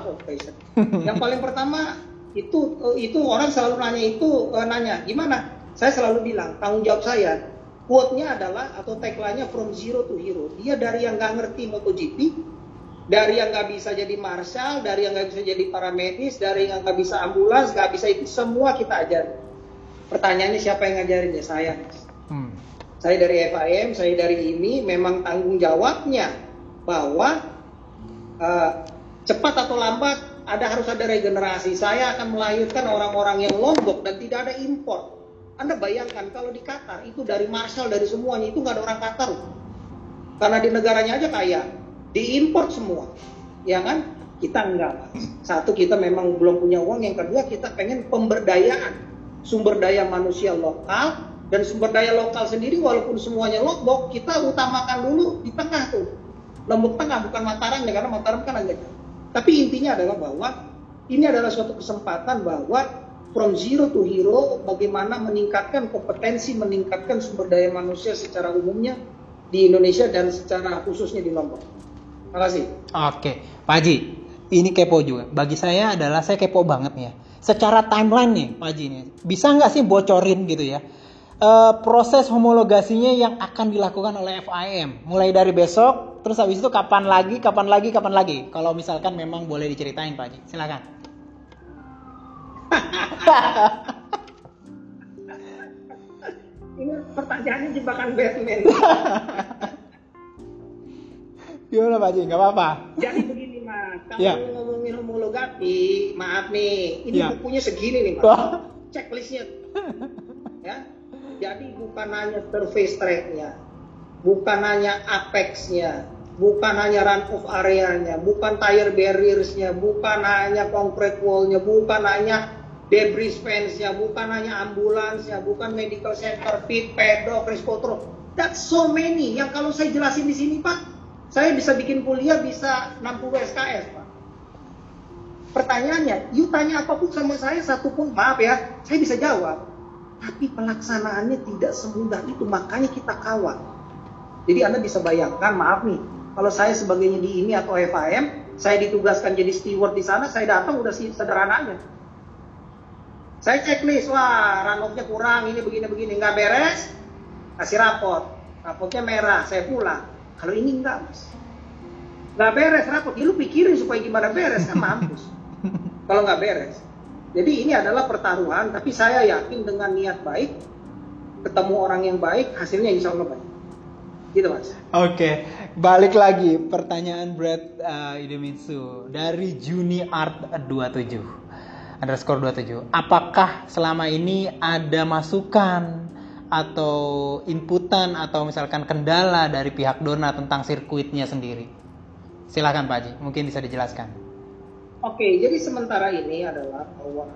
Yang paling pertama itu itu orang selalu nanya itu eh, nanya gimana saya selalu bilang tanggung jawab saya quote-nya adalah atau tagline-nya from zero to hero dia dari yang nggak ngerti MotoGP dari yang nggak bisa jadi marshal dari yang nggak bisa jadi paramedis dari yang nggak bisa ambulans nggak bisa itu semua kita ajar pertanyaannya siapa yang ngajarin ya saya hmm. saya dari FIM, saya dari ini memang tanggung jawabnya bahwa uh, cepat atau lambat ada harus ada regenerasi. Saya akan melahirkan orang-orang yang lombok dan tidak ada impor. Anda bayangkan kalau di Qatar itu dari Marshall dari semuanya itu nggak ada orang Qatar, karena di negaranya aja kaya, diimpor semua, ya kan? Kita enggak. Satu kita memang belum punya uang, yang kedua kita pengen pemberdayaan sumber daya manusia lokal dan sumber daya lokal sendiri walaupun semuanya lombok kita utamakan dulu di tengah tuh lombok tengah bukan Mataram ya karena Mataram kan agak tapi intinya adalah bahwa ini adalah suatu kesempatan bahwa from zero to hero bagaimana meningkatkan kompetensi meningkatkan sumber daya manusia secara umumnya di Indonesia dan secara khususnya di Lombok. Terima kasih. Oke, Pak Haji, ini kepo juga. Bagi saya adalah saya kepo banget ya. Secara timeline nih, Pak Haji nih, bisa nggak sih bocorin gitu ya? uh, proses homologasinya yang akan dilakukan oleh FIM mulai dari besok terus habis itu kapan lagi kapan lagi kapan lagi kalau misalkan memang boleh diceritain Pak Haji silakan ini pertanyaannya jebakan Batman gimana Pak Haji nggak apa-apa jadi begini mas kalau ya. ngomongin homologasi maaf nih ini ya. bukunya segini nih mas checklistnya ya jadi bukan hanya surface track-nya, bukan hanya apex-nya, bukan hanya run off area-nya, bukan tire barriers-nya, bukan hanya concrete wall-nya, bukan hanya debris fence-nya, bukan hanya ambulans-nya, bukan medical center, pit, pedok, respotro. That's so many. Yang kalau saya jelasin di sini, Pak, saya bisa bikin kuliah bisa 60 SKS, Pak. Pertanyaannya, you tanya apa pun sama saya, satu pun, maaf ya, saya bisa jawab. Tapi pelaksanaannya tidak semudah itu makanya kita kawal. Jadi anda bisa bayangkan maaf nih kalau saya sebagainya di ini atau FAM saya ditugaskan jadi steward di sana saya datang udah sederhana aja saya checklist wah runoff-nya kurang ini begini begini nggak beres kasih raport rapotnya merah saya pulang kalau ini enggak mas nggak beres raport ya lu pikirin supaya gimana beres kan mampus kalau nggak beres jadi ini adalah pertaruhan, tapi saya yakin dengan niat baik, ketemu orang yang baik, hasilnya insya Allah baik. Gitu mas. Oke, okay. balik lagi pertanyaan Brad uh, Idemitsu dari Juni Art 27 underscore 27. Apakah selama ini ada masukan atau inputan atau misalkan kendala dari pihak Dona tentang sirkuitnya sendiri? Silahkan Pak Haji, mungkin bisa dijelaskan. Oke, jadi sementara ini adalah bahwa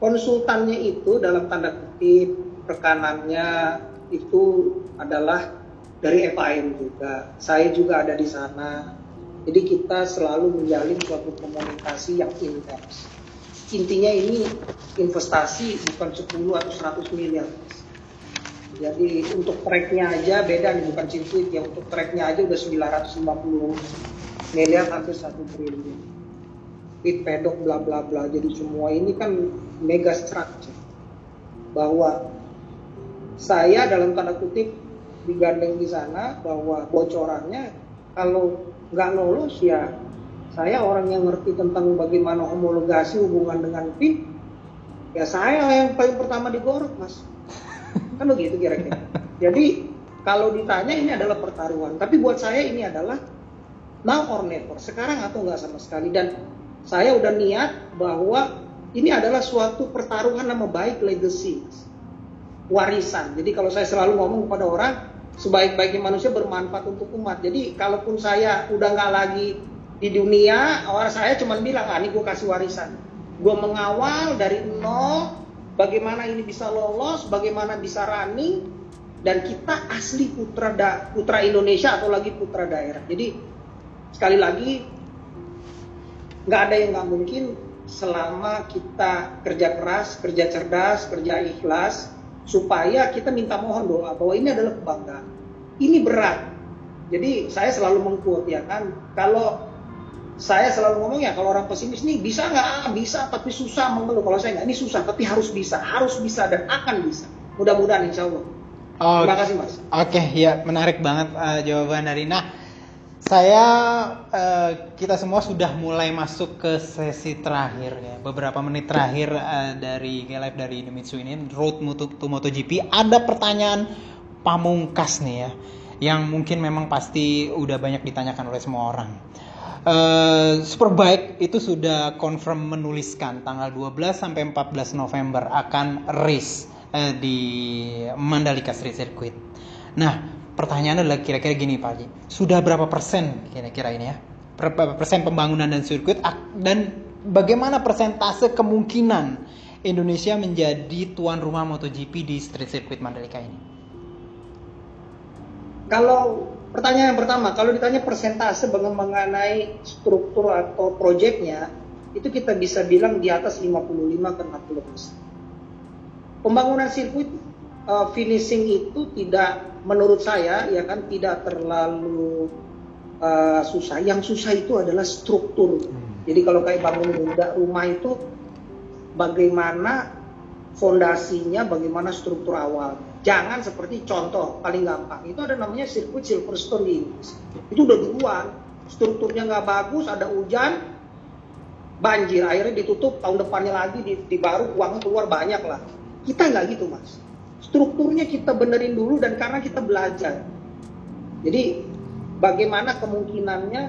konsultannya itu dalam tanda kutip rekanannya itu adalah dari FAM juga. Saya juga ada di sana. Jadi kita selalu menjalin suatu komunikasi yang intens. Intinya ini investasi bukan 10 atau 100 miliar. Jadi untuk tracknya aja beda nih bukan sirkuit ya. Untuk tracknya aja udah 950 miliar hampir satu triliun. Pit pedok bla bla bla. Jadi semua ini kan mega structure. Bahwa saya dalam tanda kutip digandeng di sana bahwa bocorannya kalau nggak lolos ya saya orang yang ngerti tentang bagaimana homologasi hubungan dengan pit ya saya yang paling pertama digorok mas kan begitu kira-kira. Jadi kalau ditanya ini adalah pertaruhan. Tapi buat saya ini adalah now or never. Sekarang atau nggak sama sekali. Dan saya udah niat bahwa ini adalah suatu pertaruhan nama baik legacy warisan. Jadi kalau saya selalu ngomong kepada orang sebaik-baiknya manusia bermanfaat untuk umat. Jadi kalaupun saya udah nggak lagi di dunia orang saya cuma bilang ah ini gue kasih warisan. Gue mengawal dari nol bagaimana ini bisa lolos bagaimana bisa running dan kita asli putra da, putra Indonesia atau lagi putra daerah jadi sekali lagi nggak ada yang nggak mungkin selama kita kerja keras, kerja cerdas, kerja ikhlas, supaya kita minta mohon doa bahwa ini adalah kebanggaan. Ini berat. Jadi saya selalu mengkut ya kan, kalau saya selalu ngomong ya kalau orang pesimis nih bisa nggak? Ah, bisa, tapi susah mengeluh. Kalau saya nggak, ini susah, tapi harus bisa, harus bisa dan akan bisa. Mudah-mudahan insya Allah. Oh, Terima kasih mas. Oke, okay, ya menarik banget uh, jawaban dari Nah saya uh, kita semua sudah mulai masuk ke sesi terakhir ya beberapa menit terakhir uh, dari Live dari Indomitsu ini Road to, to MotoGP ada pertanyaan pamungkas nih ya, yang mungkin memang pasti udah banyak ditanyakan oleh semua orang. Uh, Superbike itu sudah confirm menuliskan tanggal 12 sampai 14 November akan race uh, di Mandalika Street Circuit. Nah, pertanyaannya adalah kira-kira gini Pak Haji, sudah berapa persen kira-kira ini ya? Berapa persen pembangunan dan sirkuit dan bagaimana persentase kemungkinan Indonesia menjadi tuan rumah MotoGP di Street Circuit Mandalika ini? Kalau pertanyaan yang pertama, kalau ditanya persentase mengenai struktur atau proyeknya, itu kita bisa bilang di atas 55 ke 60 persen. Pembangunan sirkuit uh, finishing itu tidak, menurut saya ya kan tidak terlalu uh, susah. Yang susah itu adalah struktur. Hmm. Jadi kalau kayak bangun rumah itu bagaimana fondasinya, bagaimana struktur awal. Jangan seperti contoh paling gampang itu ada namanya sirkuit Silverstone di Inggris. Itu udah duluan, strukturnya nggak bagus, ada hujan, banjir, akhirnya ditutup tahun depannya lagi di, di baru uangnya keluar banyak lah. Kita nggak gitu mas. Strukturnya kita benerin dulu dan karena kita belajar. Jadi bagaimana kemungkinannya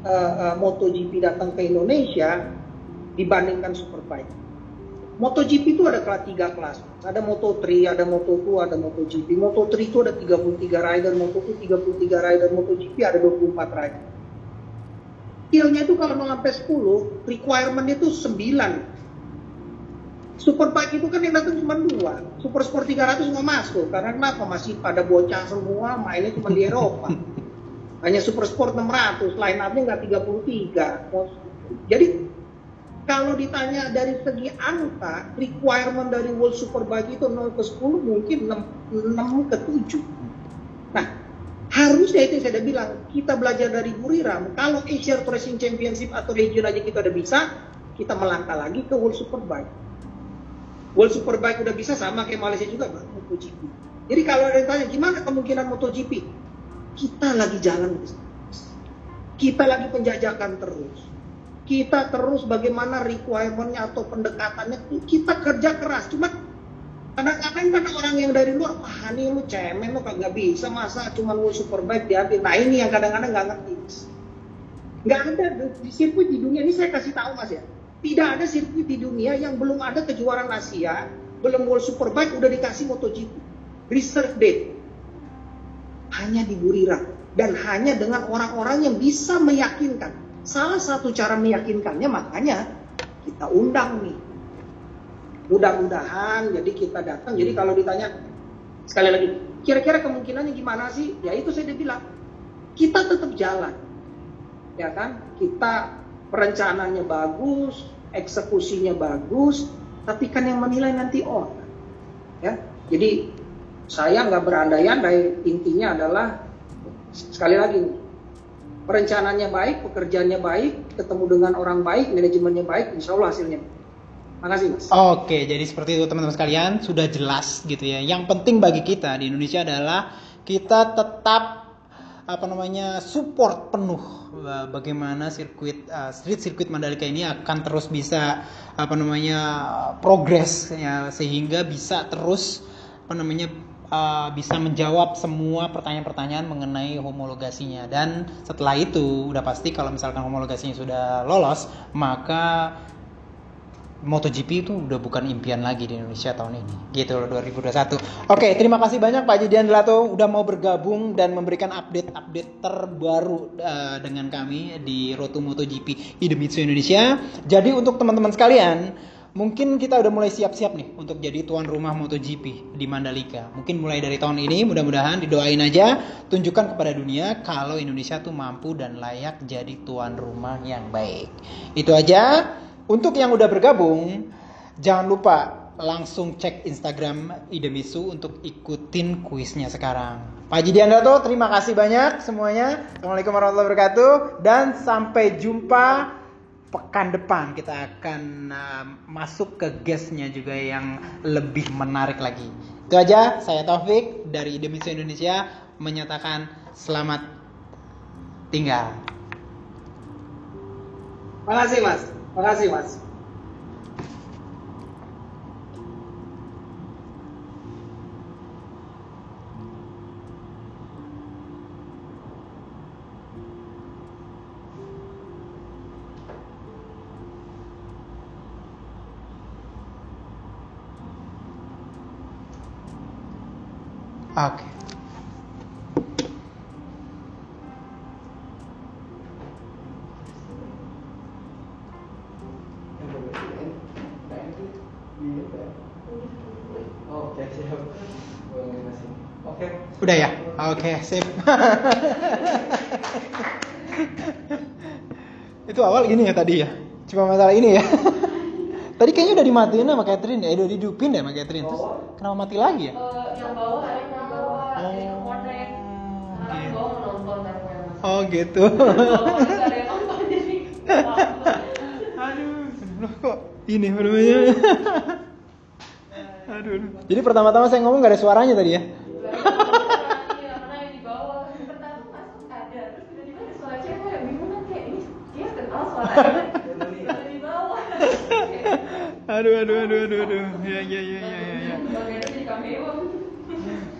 uh, uh, MotoGP datang ke Indonesia dibandingkan Superbike MotoGP itu ada kelas tiga kelas. Ada Moto3, ada Moto2, ada MotoGP. Moto3 itu ada 33 rider, Moto2 33 rider, MotoGP ada 24 rider. Skillnya itu kalau mau sampai 10, requirement itu 9. Superbike itu kan yang datang cuma dua. Super Sport 300 nggak masuk. Karena kenapa? Masih pada bocah semua, mainnya cuma di Eropa. Hanya Super Sport 600, line up-nya nggak 33. Jadi kalau ditanya dari segi angka, requirement dari World Superbike itu 0 ke 10 mungkin 6, 6 ke 7. Nah, harusnya itu yang saya bilang, kita belajar dari Buriram, kalau Asia Racing Championship atau region aja kita udah bisa, kita melangkah lagi ke World Superbike. World Superbike udah bisa sama kayak Malaysia juga, MotoGP. Jadi kalau ada yang tanya, gimana kemungkinan MotoGP? Kita lagi jalan, kita lagi penjajakan terus kita terus bagaimana requirementnya atau pendekatannya kita kerja keras. Cuma kadang-kadang kan orang yang dari luar ah ini lu cemen lu kagak bisa masa cuma lu superbike diambil? Nah ini yang kadang-kadang nggak ngerti. Nggak ada di sirkuit di dunia. Ini saya kasih tahu mas ya. Tidak ada sirkuit di dunia yang belum ada kejuaraan Asia belum World Superbike udah dikasih MotoGP. Reserve date. Hanya di Buriram dan hanya dengan orang-orang yang bisa meyakinkan Salah satu cara meyakinkannya makanya kita undang nih. Mudah-mudahan jadi kita datang. Jadi kalau ditanya sekali lagi, kira-kira kemungkinannya gimana sih? Ya itu saya bilang, kita tetap jalan. Ya kan? Kita perencanaannya bagus, eksekusinya bagus, tapi kan yang menilai nanti orang. Ya. Jadi saya nggak berandai-andai, intinya adalah sekali lagi perencanaannya baik, pekerjaannya baik, ketemu dengan orang baik, manajemennya baik, insya Allah hasilnya. Makasih mas. Oke, jadi seperti itu teman-teman sekalian sudah jelas gitu ya. Yang penting bagi kita di Indonesia adalah kita tetap apa namanya support penuh bagaimana sirkuit uh, street sirkuit Mandalika ini akan terus bisa apa namanya progres ya sehingga bisa terus apa namanya uh, bisa menjawab semua pertanyaan-pertanyaan mengenai homologasinya. Dan setelah itu udah pasti kalau misalkan homologasinya sudah lolos maka MotoGP itu udah bukan impian lagi di Indonesia tahun ini. Gitu loh 2021 oke terima kasih banyak Pak Jidian Delato udah mau bergabung dan memberikan update-update terbaru uh, dengan kami di Roto MotoGP Idemitsu Indonesia. Jadi untuk teman-teman sekalian mungkin kita udah mulai siap-siap nih untuk jadi tuan rumah MotoGP di Mandalika. Mungkin mulai dari tahun ini mudah-mudahan didoain aja tunjukkan kepada dunia kalau Indonesia tuh mampu dan layak jadi tuan rumah yang baik. Itu aja. Untuk yang udah bergabung, jangan lupa langsung cek Instagram Idemisu untuk ikutin kuisnya sekarang. Pak Jidiandato, terima kasih banyak semuanya. Assalamualaikum warahmatullahi wabarakatuh dan sampai jumpa pekan depan kita akan uh, masuk ke guestnya juga yang lebih menarik lagi. Itu aja, saya Taufik dari Indonesia Indonesia menyatakan selamat tinggal. Makasih mas, makasih mas. Oke. Oke. Udah ya? Oke, sip. Itu awal gini ya tadi ya? Cuma masalah ini ya? tadi kayaknya udah dimatiin sama Catherine ya? Eh, udah didupin deh sama Catherine. Terus kenapa mati lagi ya? Eh, yang bawah ada yang bawah jadi connect Oh, karena yang bawah mau nonton kan gue yang Oh gitu. jadi Aduh, kok ini namanya? aduh. Jadi pertama-tama saya ngomong gak ada suaranya tadi ya? Iya, karena yang di bawah yang pertama masuk ada terus tiba-tiba ada suara cewek bingung kayak ini dia kenal suaranya ada di bawah Aduh, aduh, aduh, aduh, aduh. Ya, ya, ya, ya, ya. ya.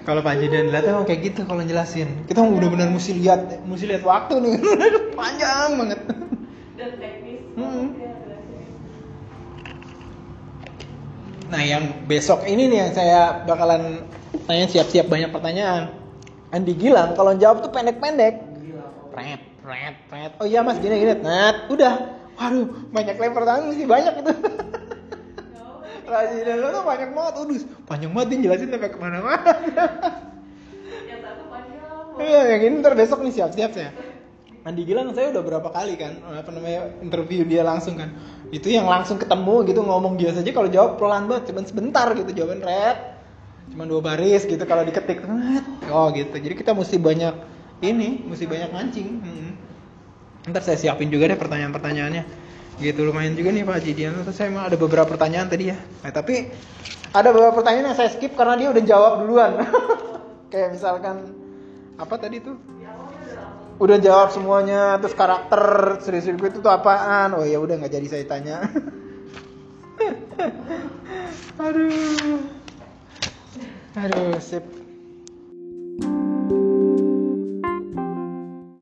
Kalau Pak Jidan lihat emang kayak gitu kalau jelasin. Kita benar-benar mesti lihat, mesti lihat waktu nih. Panjang banget. dan teknis Hmm. Nah, yang besok ini nih yang saya bakalan tanya siap-siap banyak pertanyaan. Andi Gilang kalau jawab tuh pendek-pendek. Pret, pret, pret. Oh iya mas, gini gini. Nah, udah. Waduh, banyak lempar tangan mesti banyak itu. Rajin lo tuh banyak banget, udus. Panjang banget dia jelasin sampai ke mana-mana. yang satu panjang Iya, yang ini ntar besok nih siap-siap saya. Andi Gilang saya udah berapa kali kan apa namanya interview dia langsung kan. Itu yang langsung ketemu gitu ngomong dia saja kalau jawab pelan banget, cuman sebentar gitu jawaban red. Cuman dua baris gitu kalau diketik. Tet. Oh gitu. Jadi kita mesti banyak ini, mesti banyak mancing. Hmm. Ntar saya siapin juga deh pertanyaan-pertanyaannya. Gitu lumayan juga nih Pak Haji. Terus saya emang ada beberapa pertanyaan tadi ya. Nah, tapi ada beberapa pertanyaan yang saya skip karena dia udah jawab duluan. Kayak misalkan apa tadi tuh? Udah jawab semuanya, terus karakter serius gue itu tuh apaan? Oh ya udah nggak jadi saya tanya. Aduh. Aduh, sip.